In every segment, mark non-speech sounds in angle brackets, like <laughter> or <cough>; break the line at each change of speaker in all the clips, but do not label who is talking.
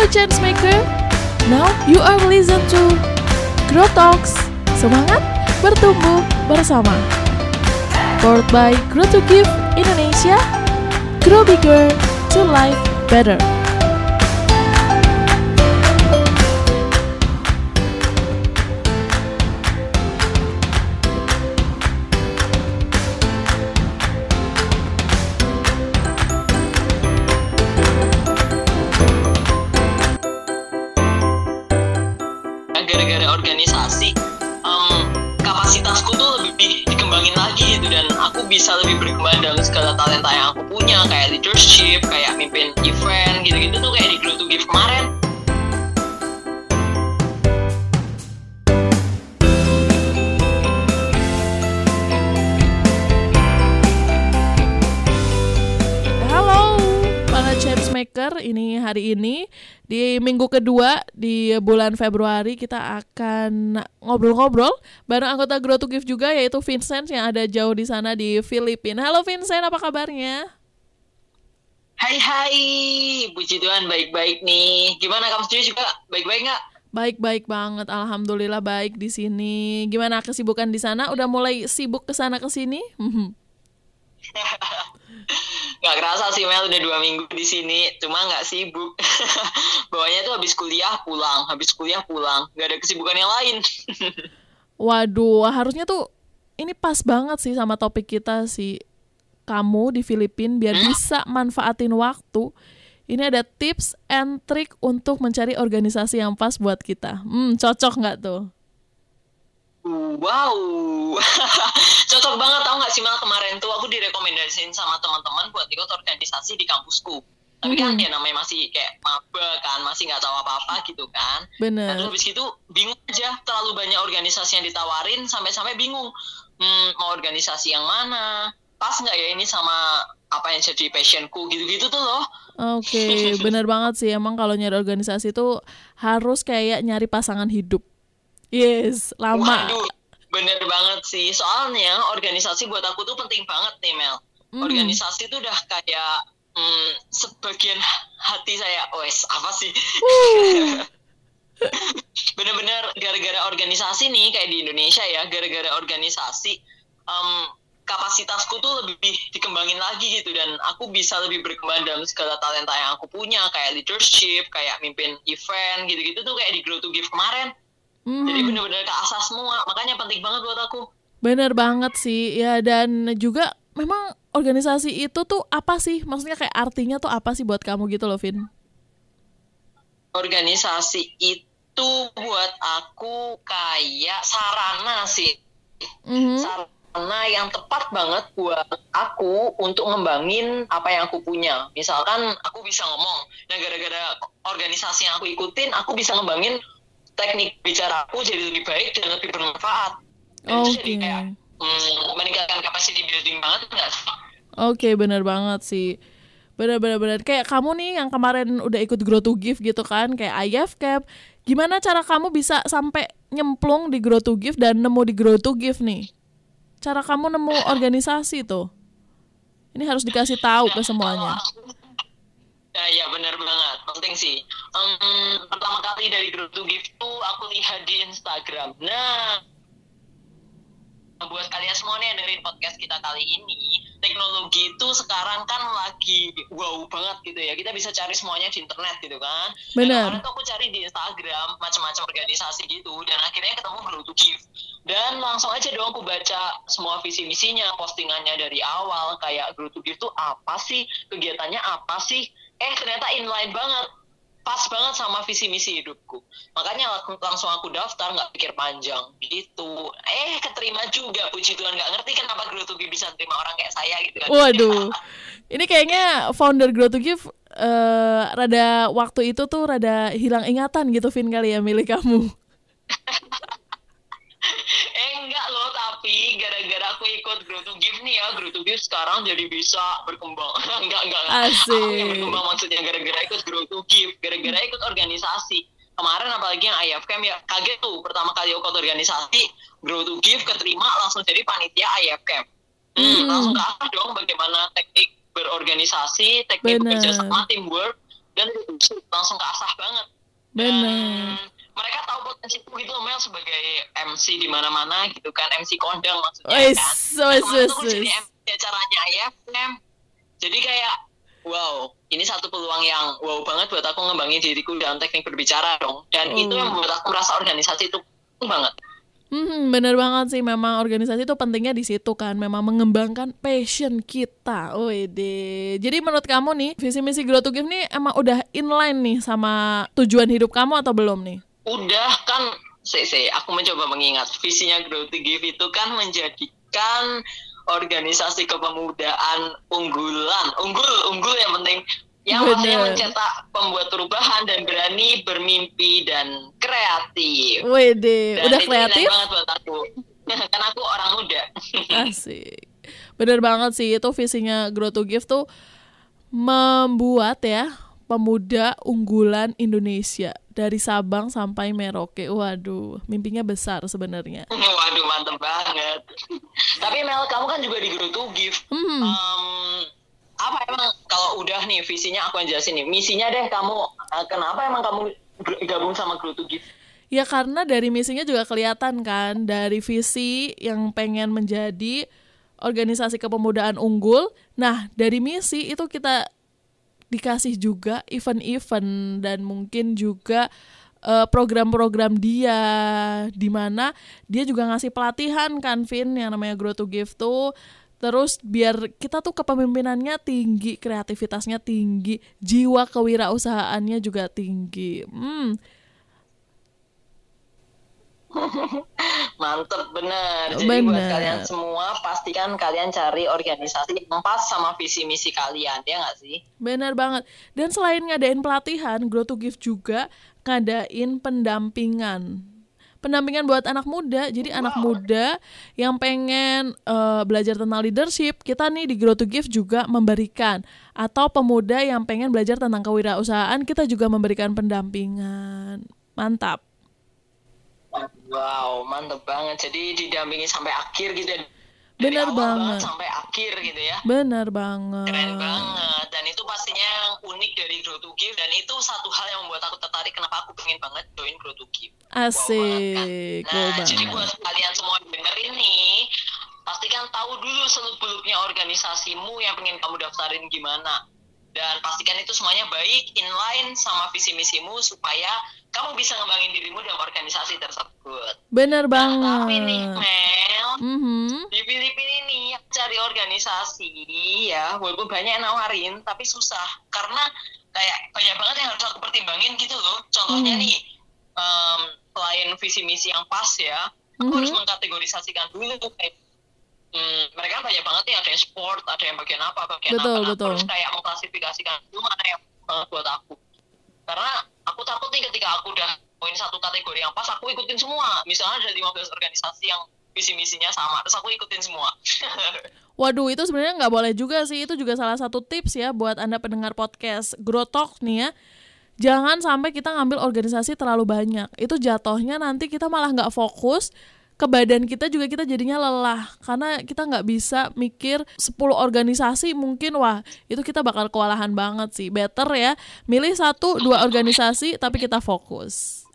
Halo Changemaker, now you are listen to Grow Talks. Semangat bertumbuh bersama. Powered by Grow to Give Indonesia, Grow Bigger to Life Better.
Organisasi em, kapasitasku tuh lebih dikembangin lagi gitu dan aku bisa lebih berkembang dalam segala talenta yang aku punya kayak leadership kayak mimpin event gitu-gitu tuh kayak di Grow
Changemaker, ini hari ini di minggu kedua di bulan Februari kita akan ngobrol-ngobrol bareng anggota Grow to Give juga yaitu Vincent yang ada jauh di sana di Filipina. Halo Vincent, apa kabarnya?
Hai hai puji Tuhan baik-baik nih gimana kamu sendiri juga baik-baik nggak
Baik-baik banget, alhamdulillah baik di sini. Gimana kesibukan di sana? Udah mulai sibuk ke sana ke sini? <laughs> <laughs>
nggak kerasa sih Mel udah dua minggu di sini cuma nggak sibuk <laughs> bawahnya tuh habis kuliah pulang habis kuliah pulang nggak ada kesibukan yang lain <laughs>
Waduh, harusnya tuh ini pas banget sih sama topik kita sih. Kamu di Filipina biar bisa manfaatin waktu. Ini ada tips and trick untuk mencari organisasi yang pas buat kita. Hmm, cocok nggak tuh?
Wow, <laughs> cocok banget tau gak sih Mel kemarin tuh aku direkomendasiin sama teman-teman buat ikut organisasi di kampusku. Tapi kan
Hmm.
ya namanya masih kayak maba kan, masih nggak tahu apa-apa gitu kan. Nah,
Bener.
terus habis itu bingung aja, terlalu banyak organisasi yang ditawarin sampai-sampai bingung. Hmm, mau organisasi yang mana? Pas nggak ya ini sama apa yang jadi passionku gitu-gitu tuh loh.
Oke, <laughs> bener banget sih. Emang kalau nyari organisasi tuh harus kayak nyari pasangan hidup. Yes, lama.
Waduh, bener banget sih. Soalnya organisasi buat aku tuh penting banget nih Mel.
Hmm.
Organisasi tuh udah kayak hmm, sebagian hati saya. Wes, apa sih?
Uh, <laughs>
Bener-bener gara-gara organisasi nih kayak di Indonesia ya, gara-gara organisasi em, kapasitasku tuh lebih dikembangin lagi gitu dan aku bisa lebih berkembang dalam segala talenta yang aku punya kayak leadership, kayak mimpin event gitu-gitu tuh kayak di Grow to Give kemarin. Jadi
hmm.
bener-bener ke asas semua, makanya penting banget buat aku.
Bener banget sih ya dan juga memang organisasi itu tuh apa sih maksudnya kayak artinya tuh apa sih buat kamu gitu loh Vin?
organisasi itu buat aku kayak sarana sih
Mhm.
sarana yang tepat banget buat aku untuk ngembangin apa yang aku punya misalkan aku bisa ngomong nah gara-gara organisasi yang aku ikutin aku bisa ngembangin teknik bicara aku jadi lebih baik dan lebih bermanfaat. Dan itu jadi
Oke.
kayak hmm, meningkatkan capacity building banget nggak sih?
Oke bener banget sih. Bener bener bener. Kayak kamu nih yang kemarin udah ikut Grow to Give gitu kan kayak IFCAP gimana cara kamu bisa sampai nyemplung di Grow to Give dan nemu di Grow to Give nih? Cara kamu nemu organisasi tuh. Ini harus dikasih tahu ke semuanya
Ya, ya benar banget, penting sih. Em, pertama kali dari Grow to Give tuh aku lihat di Instagram. Nah, buat kalian semua nih yang dengerin podcast kita kali ini, teknologi itu sekarang kan lagi wow banget gitu ya. Kita bisa cari semuanya di internet gitu kan. Dan
Benar.
kemarin tuh aku cari di Instagram macam-macam organisasi gitu dan akhirnya ketemu Grow to Give. Dan langsung aja dong aku baca semua visi misinya, postingannya dari awal kayak Grow to Give tuh apa sih, kegiatannya apa sih? Eh ternyata inline banget, pas banget sama visi misi hidupku. Makanya lang- langsung aku daftar nggak pikir panjang gitu. Eh keterima juga, puji Tuhan nggak ngerti kenapa Grow to Give bisa terima orang kayak saya gitu kan.
Waduh, <laughs> ini kayaknya founder Grow to Give eh, rada waktu itu tuh rada hilang ingatan gitu Vin kali ya milik kamu. <laughs> <laughs>
Eh enggak loh, tapi gara-gara aku ikut Grow to Give nih ya, Grow to Give sekarang jadi bisa berkembang. <laughs> enggak, enggak.
Asik.
Aku yang berkembang maksudnya gara-gara ikut Grow to Give, gara-gara ikut organisasi. Kemarin apalagi yang IFCAM ya, kaget tuh pertama kali ikut organisasi, Grow to Give keterima langsung jadi panitia IFCAM. Hmm,
Hmm.
langsung ke arah dong bagaimana teknik berorganisasi, teknik
Bener.
bekerja sama, teamwork, dan langsung keasah banget
benar
Dan mereka tahu potensi itu gitu loh Mel sebagai MC di mana-mana gitu kan MC kondang maksudnya
Wes,
kan
wes,
Kemarin
wes,
tuh jadi. MC acaranya IFM jadi kayak wow ini satu peluang yang wow banget buat aku ngembangin diriku dalam teknik berbicara dong dan
Oh.
itu yang membuat aku merasa organisasi itu penting banget
Hmm, bener banget sih memang organisasi itu pentingnya di situ kan memang mengembangkan passion kita. Wede. Jadi menurut kamu nih visi misi Grow to Give nih emang udah inline nih sama tujuan hidup kamu atau belum nih?
Udah kan saya aku mencoba mengingat visinya Grow to Give itu kan menjadikan organisasi kepemudaan unggulan. Unggul unggul yang penting. Yang maksudnya mencetak pembuat perubahan dan berani bermimpi dan kreatif.
Wede, udah kreatif?
banget buat aku. <laughs> Kan aku orang muda. <laughs>
Asik. Bener banget sih itu visinya Grow to Give tuh membuat ya pemuda unggulan Indonesia dari Sabang sampai Merauke. Waduh, mimpinya besar sebenarnya. <laughs>
waduh mantep banget tapi Mel kamu kan juga di Grow to Give
Hmm.
Em, apa emang kalau udah nih visinya aku yang jelasin nih misinya deh kamu eh, kenapa emang kamu gabung sama Grow to Give
Ya karena dari misinya juga kelihatan kan dari visi yang pengen menjadi organisasi kepemudaan unggul. Nah, dari misi itu kita dikasih juga event-event dan mungkin juga eh, program-program dia di mana dia juga ngasih pelatihan kan Vin yang namanya Grow to Give tuh terus biar kita tuh kepemimpinannya tinggi, kreativitasnya tinggi, jiwa kewirausahaannya juga tinggi. Hmm, <laughs>
mantep bener jadi buat
Bener.
kalian semua pastikan kalian cari organisasi yang pas sama visi misi kalian ya nggak sih
Benar banget. Dan selain ngadain pelatihan, Grow to Give juga ngadain pendampingan. Pendampingan buat anak muda. Jadi anak muda yang pengen eh, belajar tentang leadership, kita nih di Grow to Give juga memberikan. Atau pemuda yang pengen belajar tentang kewirausahaan, kita juga memberikan pendampingan. Mantap.
Wow mantep banget jadi didampingi sampai akhir gitu ya Dari
Bener
awal
banget.
sampai akhir gitu ya
Benar banget.
Keren banget dan itu pastinya yang unik dari Grow to Give dan itu satu hal yang membuat aku tertarik kenapa aku pengen banget join Grow to Give.
Asik.
Wow
Wow
banget kan? Nah, jadi
banget.
buat kalian semua yang dengerin nih, pastikan tahu dulu seluk-beluknya organisasimu yang pengen kamu daftarin gimana. Dan pastikan itu semuanya baik, inline sama visi misimu supaya kamu bisa ngembangin dirimu dalam organisasi tersebut.
Benar
Nah, tapi nih
banget.
Mel,
Mhm.
di Filipina ini cari organisasi ya walaupun banyak yang nawarin tapi susah karena kayak banyak banget yang harus aku pertimbangin gitu loh contohnya
Hmm.
nih em, selain visi misi yang pas ya aku
Mhm.
harus mengkategorisasikan dulu tuh kayak hmm, mereka banyak banget nih ada yang sport ada yang bagian apa bagian
Betul,
apa Nah,
betul.
harus kayak mengklasifikasikan dulu mana yang eh, buat aku karena aku takut nih ketika aku udah poin satu kategori yang pas aku ikutin semua misalnya ada 15 organisasi yang visi misinya sama terus aku ikutin semua <laughs>
Waduh, itu sebenarnya nggak boleh juga sih. Itu juga salah satu tips ya buat anda pendengar podcast Grow Talk nih ya. Jangan sampai kita ngambil organisasi terlalu banyak. Itu jatuhnya nanti kita malah nggak fokus ke badan kita juga kita jadinya lelah. Karena kita nggak bisa mikir 10 organisasi mungkin wah itu kita bakal kewalahan banget sih. Better ya milih satu dua organisasi tapi kita fokus.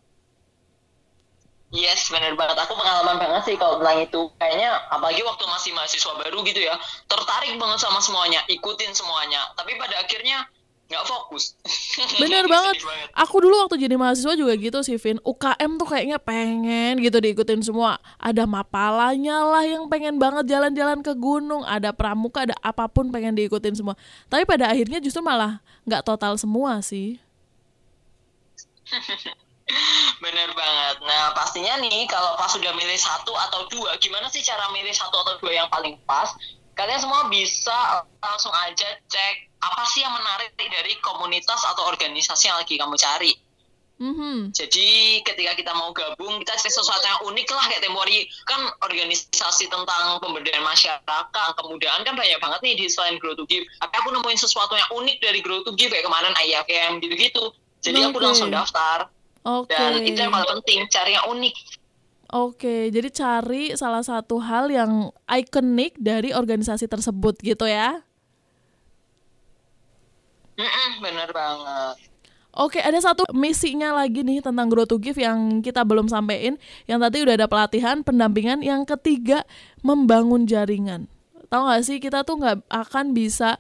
Yes bener banget. Aku pengalaman banget sih kalau tentang itu. Kayaknya apalagi waktu masih mahasiswa baru gitu ya tertarik banget sama semuanya ikutin semuanya. Tapi pada akhirnya nggak fokus <laughs>
Bener banget. Aku dulu waktu jadi mahasiswa juga gitu sih, Vin. UKM tuh kayaknya pengen gitu diikutin semua. Ada mapalanya lah yang pengen banget jalan-jalan ke gunung. Ada pramuka, ada apa pun pengen diikutin semua. Tapi pada akhirnya justru malah nggak total semua sih. <laughs>
Bener banget. Nah, pastinya nih kalau pas sudah milih satu atau dua, gimana sih cara milih satu atau dua yang paling pas? Kalian semua bisa langsung aja cek apa sih yang menarik dari komunitas atau organisasi yang lagi kamu cari.
Mhm.
Jadi ketika kita mau gabung, kita cari sesuatu yang unik lah kayak Temori kan organisasi tentang pemberdayaan masyarakat, kemudaan kan banyak banget nih di selain Grow to Give. Tapi aku nemuin sesuatu yang unik dari Grow to Give kayak kemarin IFM gitu-gitu. Jadi aku
Oke.
langsung daftar
Oke.
dan itu yang paling penting cari yang unik.
Oke, jadi cari salah satu hal yang ikonik dari organisasi tersebut gitu ya.
Bener banget.
Oke, ada satu misinya lagi nih tentang Grow to Give yang kita belum sampein. Yang tadi udah ada pelatihan, pendampingan. Yang ketiga, membangun jaringan. Tahu gak sih, kita tuh nggak akan bisa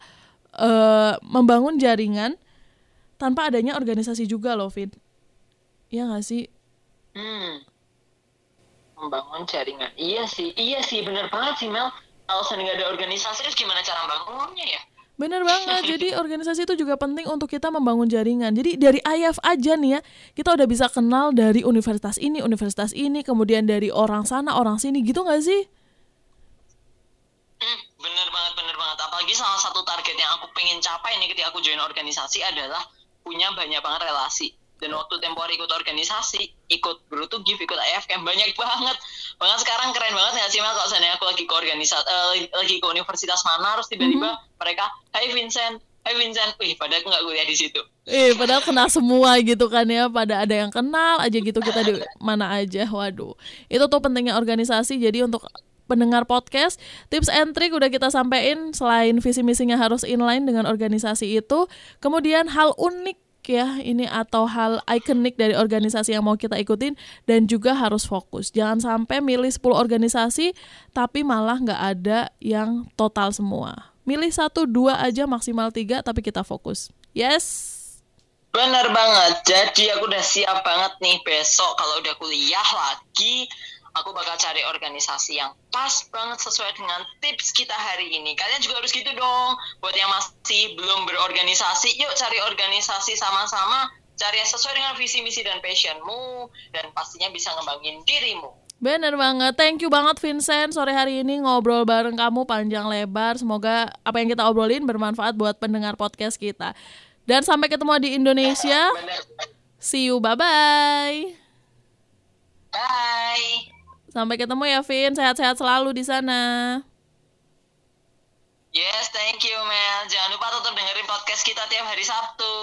uh, membangun jaringan tanpa adanya organisasi juga loh, Fit. Iya gak sih?
Hmm. Membangun jaringan. Iya sih, iya sih, bener banget sih Mel. Kalau nggak ada organisasi, terus gimana cara bangunnya ya?
Bener banget, <laughs> jadi organisasi itu juga penting untuk kita membangun jaringan. Jadi dari IF aja nih ya, kita udah bisa kenal dari universitas ini, universitas ini, kemudian dari orang sana, orang sini, gitu gak sih?
Hmm, bener banget, bener banget. Apalagi salah satu target yang aku pengen capai nih ketika aku join organisasi adalah punya banyak banget relasi dan waktu tempo hari ikut organisasi ikut dulu tuh give ikut AFM banyak banget bahkan sekarang keren banget nggak sih Mel kalau saya aku lagi ke organisasi uh, lagi ke universitas mana harus tiba-tiba mm-hmm. mereka Hai Vincent Hai Vincent wih padahal aku nggak kuliah di situ
Eh, padahal kenal semua gitu kan ya. Pada ada yang kenal aja gitu kita di <laughs> mana aja. Waduh. Itu tuh pentingnya organisasi. Jadi untuk pendengar podcast, tips and trick udah kita sampein selain visi misinya harus inline dengan organisasi itu. Kemudian hal unik ya ini atau hal ikonik dari organisasi yang mau kita ikutin dan juga harus fokus. Jangan sampai milih 10 organisasi tapi malah nggak ada yang total semua. Milih satu dua aja maksimal tiga tapi kita fokus. Yes.
Bener banget. Jadi aku udah siap banget nih besok kalau udah kuliah lagi aku bakal cari organisasi yang pas banget sesuai dengan tips kita hari ini. Kalian juga harus gitu dong. Buat yang masih belum berorganisasi, yuk cari organisasi sama-sama. Cari yang sesuai dengan visi misi dan passionmu. Dan pastinya bisa ngembangin dirimu.
Bener banget, thank you banget Vincent Sore hari ini ngobrol bareng kamu panjang lebar. Semoga apa yang kita obrolin bermanfaat buat pendengar podcast kita. Dan sampai ketemu di Indonesia. See you,
bye-bye. Bye
Sampai ketemu ya, Vin. Sehat-sehat selalu di sana.
Yes, thank you, Mel. Jangan lupa tetap dengerin podcast kita tiap hari Sabtu.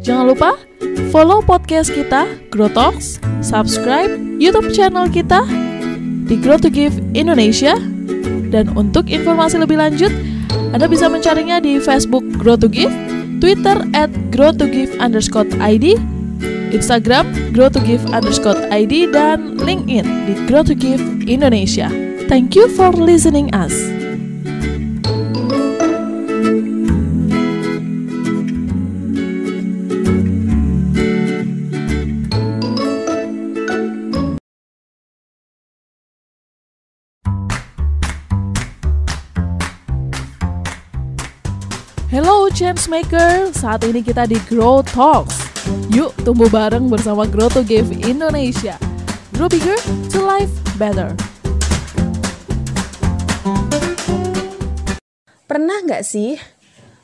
Jangan lupa follow podcast kita, Grow Talks, subscribe YouTube channel kita di Grow to Give Indonesia dan untuk informasi lebih lanjut, Anda bisa mencarinya di Facebook Grow to Give, Twitter at Grow to Give underscore ID, Instagram Grow to Give underscore ID, dan LinkedIn di Grow to Give Indonesia. Thank you for listening us. Changemaker, saat ini kita di Grow Talks. Yuk tumbuh bareng bersama Grow to Give Indonesia. Grow bigger to life better.
Pernah nggak sih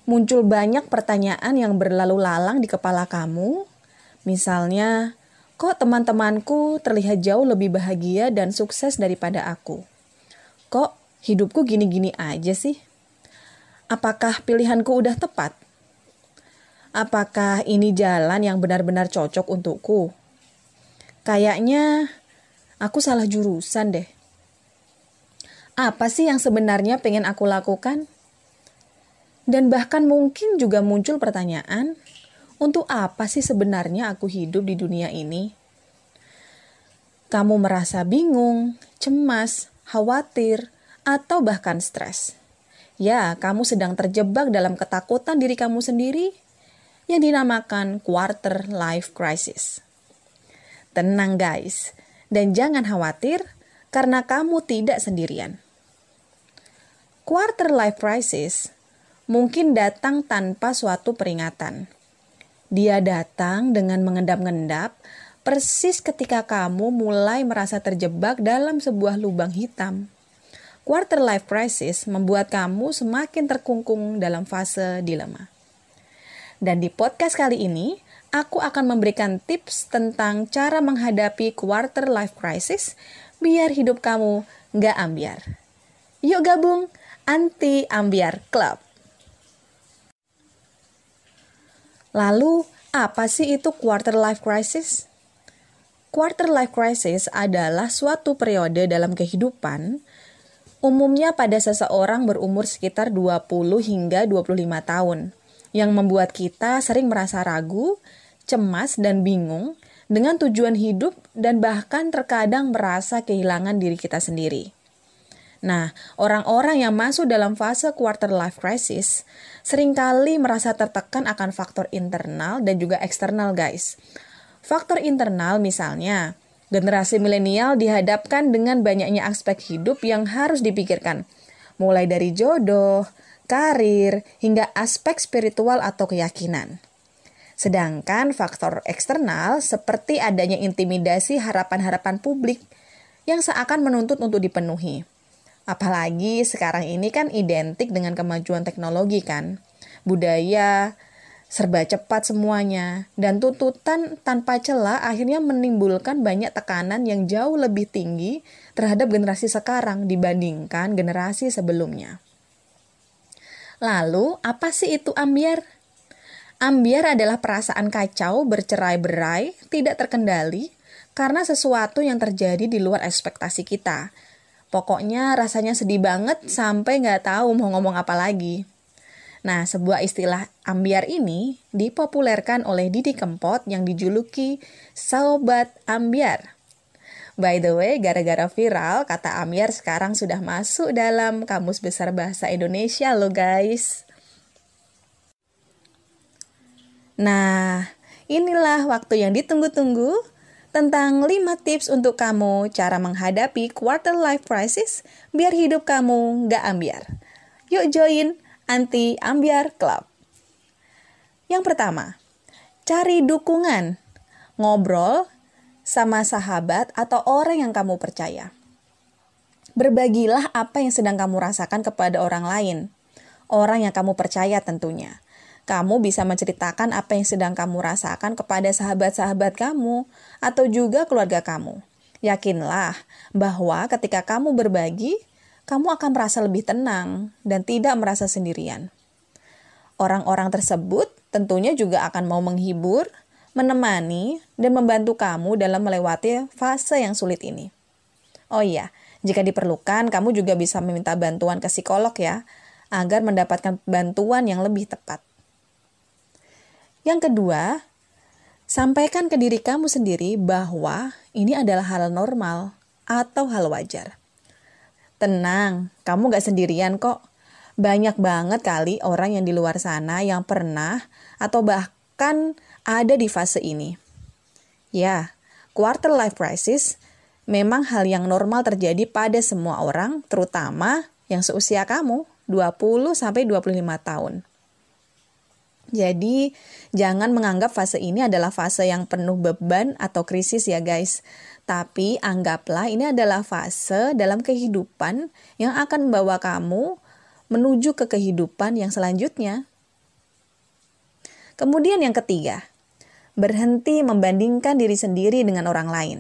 muncul banyak pertanyaan yang berlalu lalang di kepala kamu? Misalnya, kok teman-temanku terlihat jauh lebih bahagia dan sukses daripada aku? Kok hidupku gini-gini aja sih? Apakah pilihanku udah tepat? Apakah ini jalan yang benar-benar cocok untukku? Kayaknya aku salah jurusan deh. Apa sih yang sebenarnya pengen aku lakukan? Dan bahkan mungkin juga muncul pertanyaan, untuk apa sih sebenarnya aku hidup di dunia ini? Kamu merasa bingung, cemas, khawatir, atau bahkan stres. Ya, kamu sedang terjebak dalam ketakutan diri kamu sendiri yang dinamakan quarter life crisis. Tenang guys, dan jangan khawatir karena kamu tidak sendirian. Quarter life crisis mungkin datang tanpa suatu peringatan. Dia datang dengan mengendap-endap persis ketika kamu mulai merasa terjebak dalam sebuah lubang hitam quarter life crisis membuat kamu semakin terkungkung dalam fase dilema. Dan di podcast kali ini, aku akan memberikan tips tentang cara menghadapi quarter life crisis biar hidup kamu nggak ambiar. Yuk gabung Anti Ambiar Club. Lalu, apa sih itu quarter life crisis? quarter life crisis adalah suatu periode dalam kehidupan umumnya pada seseorang berumur sekitar 20 hingga 25 tahun yang membuat kita sering merasa ragu, cemas dan bingung dengan tujuan hidup dan bahkan terkadang merasa kehilangan diri kita sendiri. Nah, orang-orang yang masuk dalam fase quarter life crisis sering kali merasa tertekan akan faktor internal dan juga eksternal, guys. Faktor internal misalnya, generasi milenial dihadapkan dengan banyaknya aspek hidup yang harus dipikirkan, mulai dari jodoh, karir, hingga aspek spiritual atau keyakinan. Sedangkan faktor eksternal seperti adanya intimidasi harapan-harapan publik yang seakan menuntut untuk dipenuhi. Apalagi sekarang ini kan identik dengan kemajuan teknologi kan. Budaya, serba cepat semuanya, dan tuntutan tanpa celah akhirnya menimbulkan banyak tekanan yang jauh lebih tinggi terhadap generasi sekarang dibandingkan generasi sebelumnya. Lalu, apa sih itu ambiar? Ambiar adalah perasaan kacau, bercerai-berai, tidak terkendali, karena sesuatu yang terjadi di luar ekspektasi kita. Pokoknya rasanya sedih banget sampai nggak tahu mau ngomong apa lagi. Nah, sebuah istilah ambiar ini dipopulerkan oleh Didi Kempot yang dijuluki Sobat Ambiar. By the way, gara-gara viral, kata ambiar sekarang sudah masuk dalam Kamus Besar Bahasa Indonesia loh guys. Nah, inilah waktu yang ditunggu-tunggu tentang 5 tips untuk kamu cara menghadapi quarter life crisis biar hidup kamu nggak ambiar. Yuk join Anti Ambiar Club. Yang pertama, cari dukungan. Ngobrol sama sahabat atau orang yang kamu percaya. Berbagilah apa yang sedang kamu rasakan kepada orang lain. Orang yang kamu percaya tentunya. Kamu bisa menceritakan apa yang sedang kamu rasakan kepada sahabat-sahabat kamu atau juga keluarga kamu. Yakinlah bahwa ketika kamu berbagi, kamu akan merasa lebih tenang dan tidak merasa sendirian. Orang-orang tersebut tentunya juga akan mau menghibur, menemani, dan membantu kamu dalam melewati fase yang sulit ini. Oh iya, jika diperlukan, kamu juga bisa meminta bantuan ke psikolog ya, agar mendapatkan bantuan yang lebih tepat. Yang kedua, sampaikan ke diri kamu sendiri bahwa ini adalah hal normal atau hal wajar. Tenang, kamu gak sendirian kok. Banyak banget kali orang yang di luar sana yang pernah atau bahkan ada di fase ini. Ya, quarter life crisis memang hal yang normal terjadi pada semua orang, terutama yang seusia kamu, 20 sampai 25 tahun. Jadi, jangan menganggap fase ini adalah fase yang penuh beban atau krisis ya guys. Tapi anggaplah ini adalah fase dalam kehidupan yang akan membawa kamu menuju ke kehidupan yang selanjutnya. Kemudian yang ketiga, berhenti membandingkan diri sendiri dengan orang lain.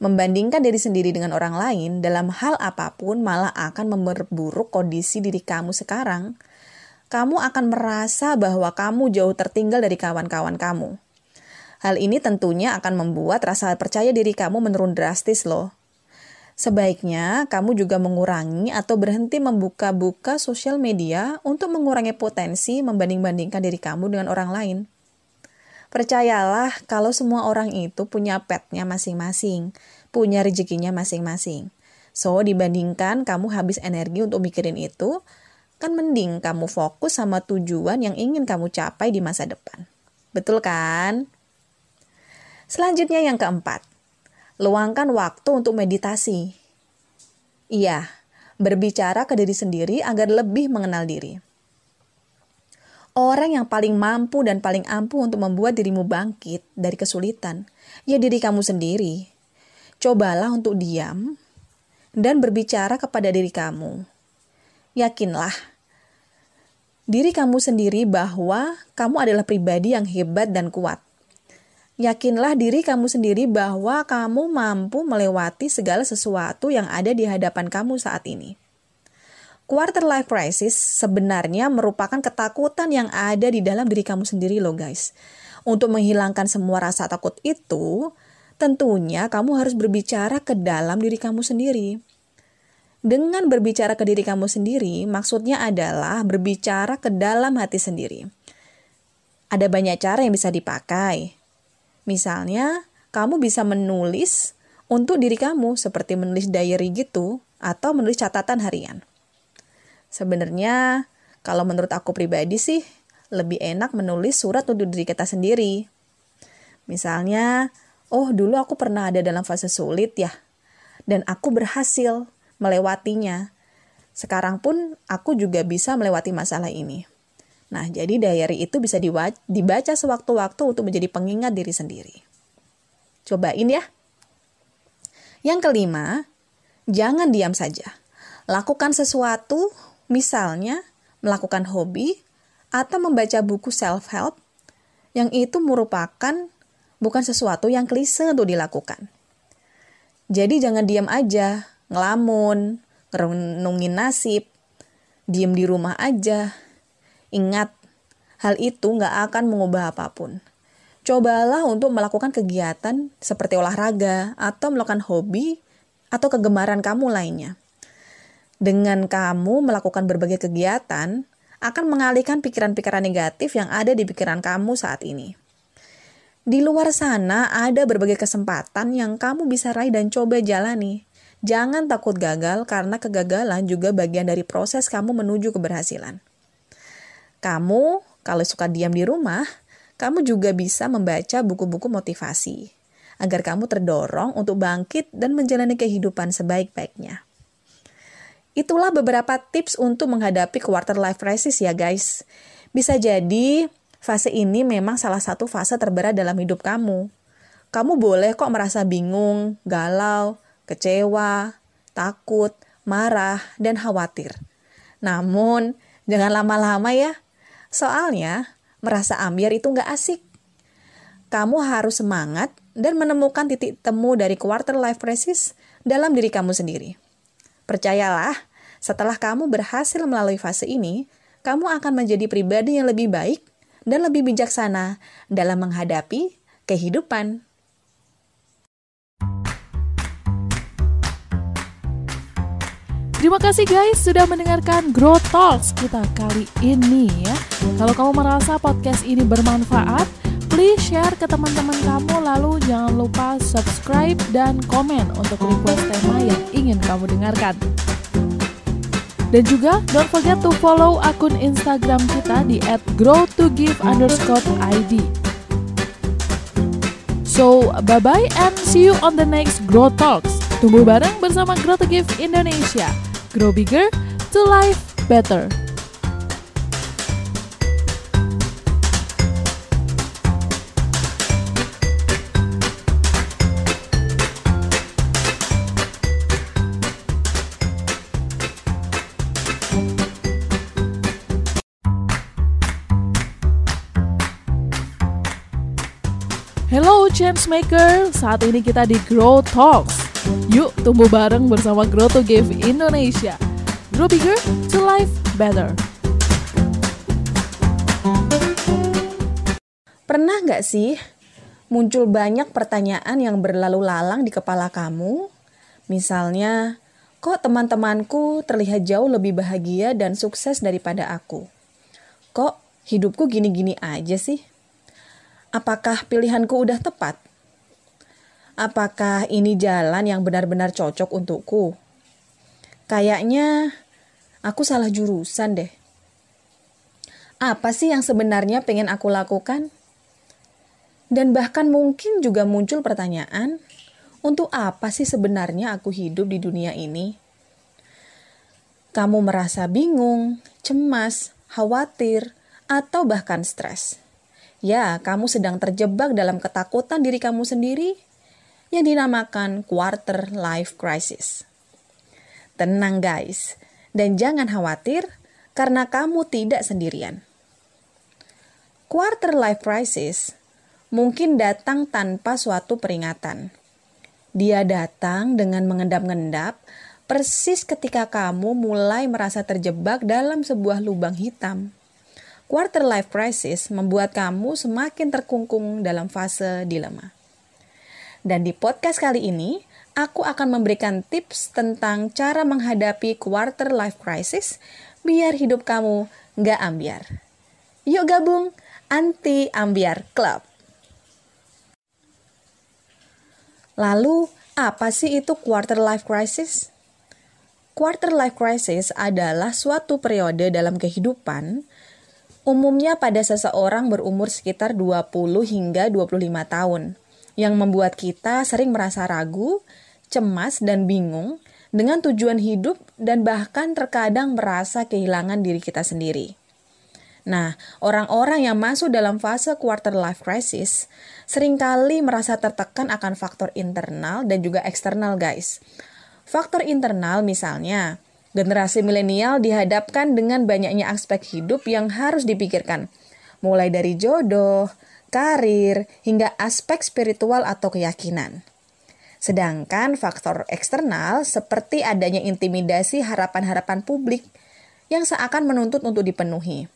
Membandingkan diri sendiri dengan orang lain dalam hal apa pun malah akan memperburuk kondisi diri kamu sekarang. Kamu akan merasa bahwa kamu jauh tertinggal dari kawan-kawan kamu. Hal ini tentunya akan membuat rasa percaya diri kamu menurun drastis loh. Sebaiknya kamu juga mengurangi atau berhenti membuka-buka sosial media untuk mengurangi potensi membanding-bandingkan diri kamu dengan orang lain. Percayalah kalau semua orang itu punya petnya masing-masing, punya rezekinya masing-masing. So, dibandingkan kamu habis energi untuk mikirin itu, kan mending kamu fokus sama tujuan yang ingin kamu capai di masa depan. Betul kan? Selanjutnya yang keempat, luangkan waktu untuk meditasi. Iya, berbicara ke diri sendiri agar lebih mengenal diri. Orang yang paling mampu dan paling ampuh untuk membuat dirimu bangkit dari kesulitan, ya diri kamu sendiri. Cobalah untuk diam dan berbicara kepada diri kamu. Yakinlah, diri kamu sendiri bahwa kamu adalah pribadi yang hebat dan kuat. Yakinlah diri kamu sendiri bahwa kamu mampu melewati segala sesuatu yang ada di hadapan kamu saat ini. Quarter life crisis sebenarnya merupakan ketakutan yang ada di dalam diri kamu sendiri loh guys. Untuk menghilangkan semua rasa takut itu, tentunya kamu harus berbicara ke dalam diri kamu sendiri. Dengan berbicara ke diri kamu sendiri, maksudnya adalah berbicara ke dalam hati sendiri. Ada banyak cara yang bisa dipakai. Misalnya, kamu bisa menulis untuk diri kamu seperti menulis diary gitu atau menulis catatan harian. Sebenarnya, kalau menurut aku pribadi sih, lebih enak menulis surat untuk diri kita sendiri. Misalnya, oh dulu aku pernah ada dalam fase sulit ya, dan aku berhasil melewatinya. Sekarang pun aku juga bisa melewati masalah ini. Nah, jadi diary itu bisa dibaca sewaktu-waktu untuk menjadi pengingat diri sendiri. Cobain ya. Yang kelima, jangan diam saja. Lakukan sesuatu, misalnya melakukan hobi atau membaca buku self-help yang itu merupakan bukan sesuatu yang klise untuk dilakukan. Jadi jangan diam aja, ngelamun, ngerenungin nasib, diem di rumah aja. Ingat, hal itu nggak akan mengubah apa pun. Cobalah untuk melakukan kegiatan seperti olahraga atau melakukan hobi atau kegemaran kamu lainnya. Dengan kamu melakukan berbagai kegiatan, akan mengalihkan pikiran-pikiran negatif yang ada di pikiran kamu saat ini. Di luar sana ada berbagai kesempatan yang kamu bisa raih dan coba jalani. Jangan takut gagal karena kegagalan juga bagian dari proses kamu menuju keberhasilan. Kamu, kalau suka diam di rumah, kamu juga bisa membaca buku-buku motivasi agar kamu terdorong untuk bangkit dan menjalani kehidupan sebaik-baiknya. Itulah beberapa tips untuk menghadapi quarter life crisis ya guys. Bisa jadi fase ini memang salah satu fase terberat dalam hidup kamu. Kamu boleh kok merasa bingung, galau, kecewa, takut, marah, dan khawatir. Namun, jangan lama-lama ya. Soalnya, merasa ambiar itu nggak asik. Kamu harus semangat dan menemukan titik temu dari quarter life crisis dalam diri kamu sendiri. Percayalah, setelah kamu berhasil melalui fase ini, kamu akan menjadi pribadi yang lebih baik dan lebih bijaksana dalam menghadapi kehidupan.
Terima kasih guys sudah mendengarkan Grow Talks kita kali ini ya. Kalau kamu merasa podcast ini bermanfaat, please share ke teman-teman kamu lalu jangan lupa subscribe dan komen untuk request tema yang ingin kamu dengarkan. Dan juga don't forget to follow akun Instagram kita di @grow2give_id. So, bye-bye and see you on the next Grow Talks. Tumbuh bareng bersama Grow to Give Indonesia. Grow bigger to life better. Hello Changemaker, saat ini kita di Grow Talks. Yuk tumbuh bareng bersama Grow to Give Indonesia. Grow bigger to life better.
Pernah nggak sih muncul banyak pertanyaan yang berlalu lalang di kepala kamu? Misalnya, kok teman-temanku terlihat jauh lebih bahagia dan sukses daripada aku? Kok hidupku gini-gini aja sih? Apakah pilihanku udah tepat? Apakah ini jalan yang benar-benar cocok untukku? Kayaknya aku salah jurusan deh. Apa sih yang sebenarnya pengen aku lakukan? Dan bahkan mungkin juga muncul pertanyaan, untuk apa sih sebenarnya aku hidup di dunia ini? Kamu merasa bingung, cemas, khawatir, atau bahkan stres Ya, kamu sedang terjebak dalam ketakutan diri kamu sendiri yang dinamakan quarter life crisis. Tenang guys, dan jangan khawatir karena kamu tidak sendirian. Quarter life crisis mungkin datang tanpa suatu peringatan. Dia datang dengan mengendap-endap persis ketika kamu mulai merasa terjebak dalam sebuah lubang hitam Quarter life crisis membuat kamu semakin terkungkung dalam fase dilema. Dan di podcast kali ini, aku akan memberikan tips tentang cara menghadapi quarter life crisis biar hidup kamu nggak ambiar. Yuk gabung Anti Ambiar Club. Lalu, apa sih itu quarter life crisis? Quarter life crisis adalah suatu periode dalam kehidupan umumnya pada seseorang berumur sekitar 20 hingga 25 tahun yang membuat kita sering merasa ragu, cemas, dan bingung dengan tujuan hidup dan bahkan terkadang merasa kehilangan diri kita sendiri. Nah, orang-orang yang masuk dalam fase quarter life crisis sering kali merasa tertekan akan faktor internal dan juga eksternal, guys. Faktor internal misalnya, generasi milenial dihadapkan dengan banyaknya aspek hidup yang harus dipikirkan, mulai dari jodoh, karir, hingga aspek spiritual atau keyakinan. Sedangkan faktor eksternal seperti adanya intimidasi harapan-harapan publik yang seakan menuntut untuk dipenuhi.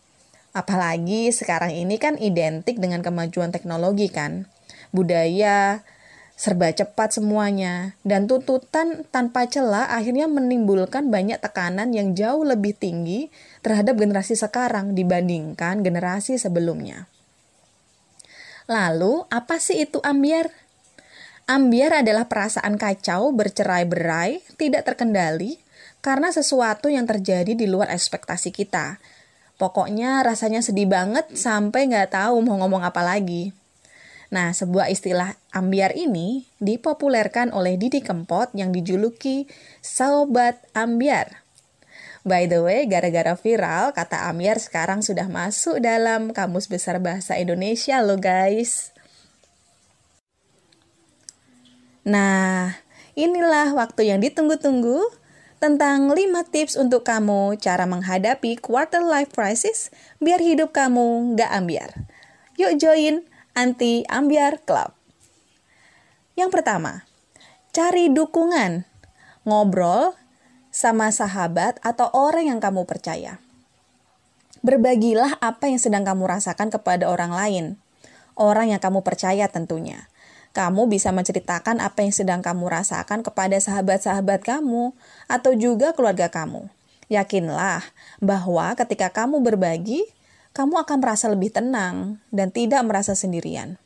Apalagi sekarang ini kan identik dengan kemajuan teknologi kan. Budaya, serba cepat semuanya, dan tuntutan tanpa celah akhirnya menimbulkan banyak tekanan yang jauh lebih tinggi terhadap generasi sekarang dibandingkan generasi sebelumnya. Lalu, apa sih itu ambiar? Ambiar adalah perasaan kacau, bercerai-berai, tidak terkendali, karena sesuatu yang terjadi di luar ekspektasi kita. Pokoknya rasanya sedih banget sampai nggak tahu mau ngomong apa lagi. Nah, sebuah istilah ambiar ini dipopulerkan oleh Didi Kempot yang dijuluki Sobat Ambiar. By the way, gara-gara viral, kata ambiar sekarang sudah masuk dalam Kamus Besar Bahasa Indonesia loh guys. Nah, inilah waktu yang ditunggu-tunggu tentang 5 tips untuk kamu cara menghadapi quarter life crisis biar hidup kamu nggak ambiar. Yuk join Anti Ambiar Club. Yang pertama, cari dukungan. Ngobrol sama sahabat atau orang yang kamu percaya. Berbagilah apa yang sedang kamu rasakan kepada orang lain, orang yang kamu percaya tentunya. Kamu bisa menceritakan apa yang sedang kamu rasakan kepada sahabat-sahabat kamu atau juga keluarga kamu. Yakinlah bahwa ketika kamu berbagi, kamu akan merasa lebih tenang dan tidak merasa sendirian.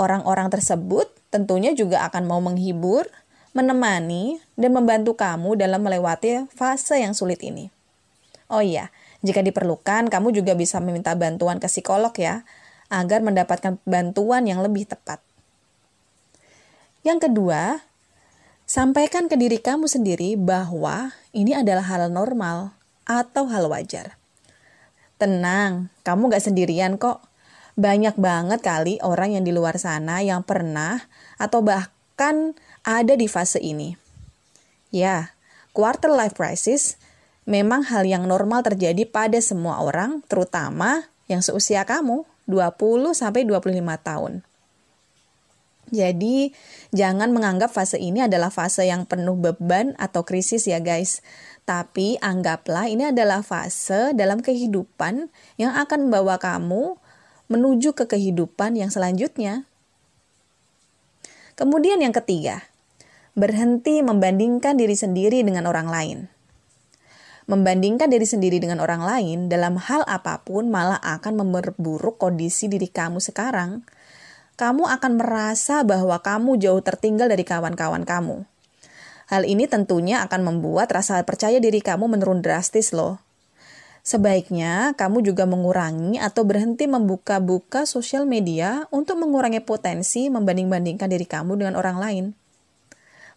Orang-orang tersebut tentunya juga akan mau menghibur, menemani, dan membantu kamu dalam melewati fase yang sulit ini. Oh iya, jika diperlukan, kamu juga bisa meminta bantuan ke psikolog ya, agar mendapatkan bantuan yang lebih tepat. Yang kedua, sampaikan ke diri kamu sendiri bahwa ini adalah hal normal atau hal wajar. Tenang, kamu gak sendirian kok. Banyak banget kali orang yang di luar sana yang pernah atau bahkan ada di fase ini. Ya, quarter life crisis memang hal yang normal terjadi pada semua orang, terutama yang seusia kamu, 20 sampai 25 tahun. Jadi, jangan menganggap fase ini adalah fase yang penuh beban atau krisis ya guys. Tapi anggaplah ini adalah fase dalam kehidupan yang akan membawa kamu menuju ke kehidupan yang selanjutnya. Kemudian yang ketiga, berhenti membandingkan diri sendiri dengan orang lain. Membandingkan diri sendiri dengan orang lain dalam hal apa pun malah akan memperburuk kondisi diri kamu sekarang. Kamu akan merasa bahwa kamu jauh tertinggal dari kawan-kawan kamu. Hal ini tentunya akan membuat rasa percaya diri kamu menurun drastis loh. Sebaiknya kamu juga mengurangi atau berhenti membuka-buka sosial media untuk mengurangi potensi membanding-bandingkan diri kamu dengan orang lain.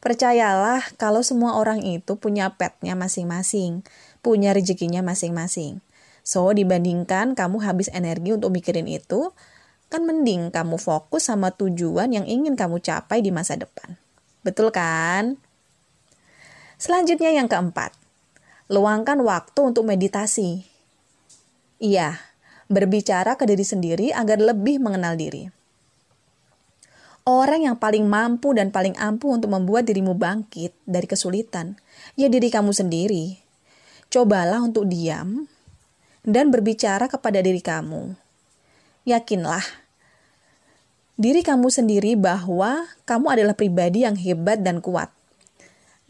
Percayalah kalau semua orang itu punya petnya masing-masing, punya rezekinya masing-masing. So, dibandingkan kamu habis energi untuk mikirin itu, kan mending kamu fokus sama tujuan yang ingin kamu capai di masa depan. Betul kan? Selanjutnya yang keempat, luangkan waktu untuk meditasi. Iya, berbicara ke diri sendiri agar lebih mengenal diri. Orang yang paling mampu dan paling ampuh untuk membuat dirimu bangkit dari kesulitan, ya diri kamu sendiri. Cobalah untuk diam dan berbicara kepada diri kamu. Yakinlah, diri kamu sendiri bahwa kamu adalah pribadi yang hebat dan kuat.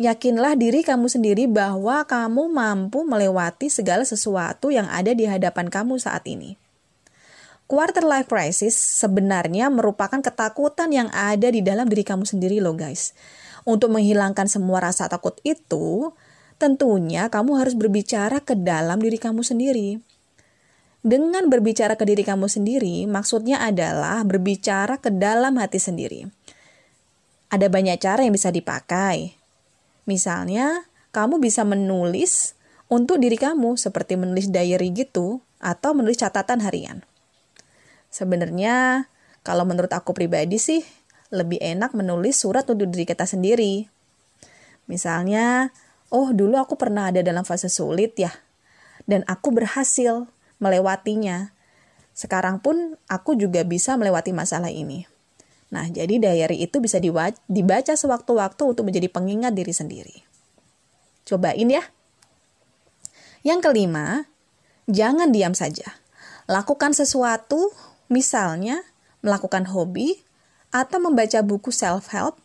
Yakinlah diri kamu sendiri bahwa kamu mampu melewati segala sesuatu yang ada di hadapan kamu saat ini. Quarter life crisis sebenarnya merupakan ketakutan yang ada di dalam diri kamu sendiri loh guys. Untuk menghilangkan semua rasa takut itu, tentunya kamu harus berbicara ke dalam diri kamu sendiri. Dengan berbicara ke diri kamu sendiri, maksudnya adalah berbicara ke dalam hati sendiri. Ada banyak cara yang bisa dipakai. Misalnya, kamu bisa menulis untuk diri kamu seperti menulis diary gitu atau menulis catatan harian. Sebenarnya, kalau menurut aku pribadi sih, lebih enak menulis surat untuk diri kita sendiri. Misalnya, oh dulu aku pernah ada dalam fase sulit ya, dan aku berhasil melewatinya. Sekarang pun aku juga bisa melewati masalah ini. Nah, jadi diary itu bisa dibaca sewaktu-waktu untuk menjadi pengingat diri sendiri. Cobain ya. Yang kelima, jangan diam saja. Lakukan sesuatu Misalnya, melakukan hobi atau membaca buku self-help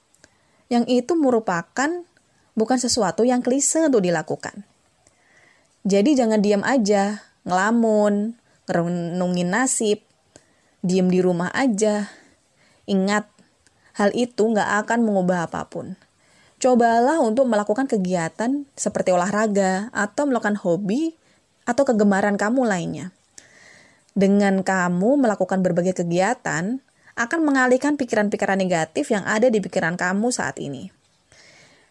yang itu merupakan bukan sesuatu yang klise untuk dilakukan. Jadi jangan diam aja, ngelamun, ngerenungin nasib, diam di rumah aja. Ingat, hal itu nggak akan mengubah apa pun. Cobalah untuk melakukan kegiatan seperti olahraga atau melakukan hobi atau kegemaran kamu lainnya dengan kamu melakukan berbagai kegiatan, akan mengalihkan pikiran-pikiran negatif yang ada di pikiran kamu saat ini.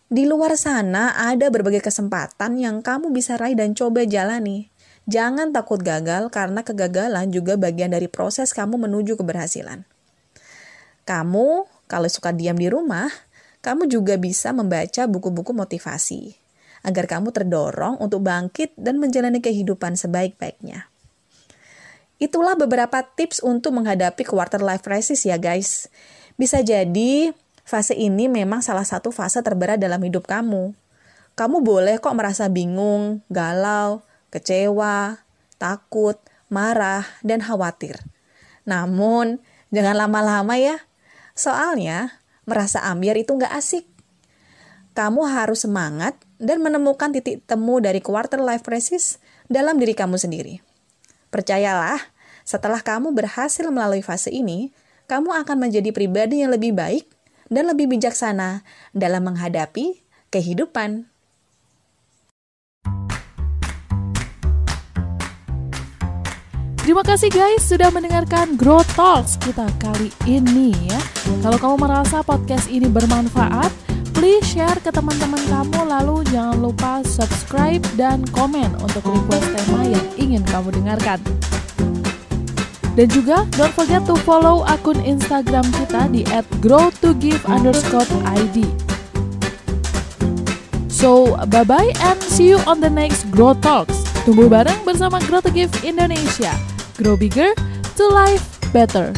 Di luar sana ada berbagai kesempatan yang kamu bisa raih dan coba jalani. Jangan takut gagal karena kegagalan juga bagian dari proses kamu menuju keberhasilan. Kamu, kalau suka diam di rumah, kamu juga bisa membaca buku-buku motivasi agar kamu terdorong untuk bangkit dan menjalani kehidupan sebaik-baiknya. Itulah beberapa tips untuk menghadapi quarter life crisis ya guys. Bisa jadi fase ini memang salah satu fase terberat dalam hidup kamu. Kamu boleh kok merasa bingung, galau, kecewa, takut, marah, dan khawatir. Namun, jangan lama-lama ya. Soalnya, merasa ambiar itu nggak asik. Kamu harus semangat dan menemukan titik temu dari quarter life crisis dalam diri kamu sendiri. Percayalah, setelah kamu berhasil melalui fase ini, kamu akan menjadi pribadi yang lebih baik dan lebih bijaksana dalam menghadapi kehidupan.
Terima kasih guys sudah mendengarkan Grow Talks kita kali ini ya. Kalau kamu merasa podcast ini bermanfaat, please share ke teman-teman kamu lalu jangan lupa subscribe dan komen untuk request tema yang ingin kamu dengarkan. Dan juga don't forget to follow akun Instagram kita di @grow2give_id. So, bye-bye and see you on the next Grow Talks. Tumbuh bareng bersama Grow to Give Indonesia. Grow bigger to life better.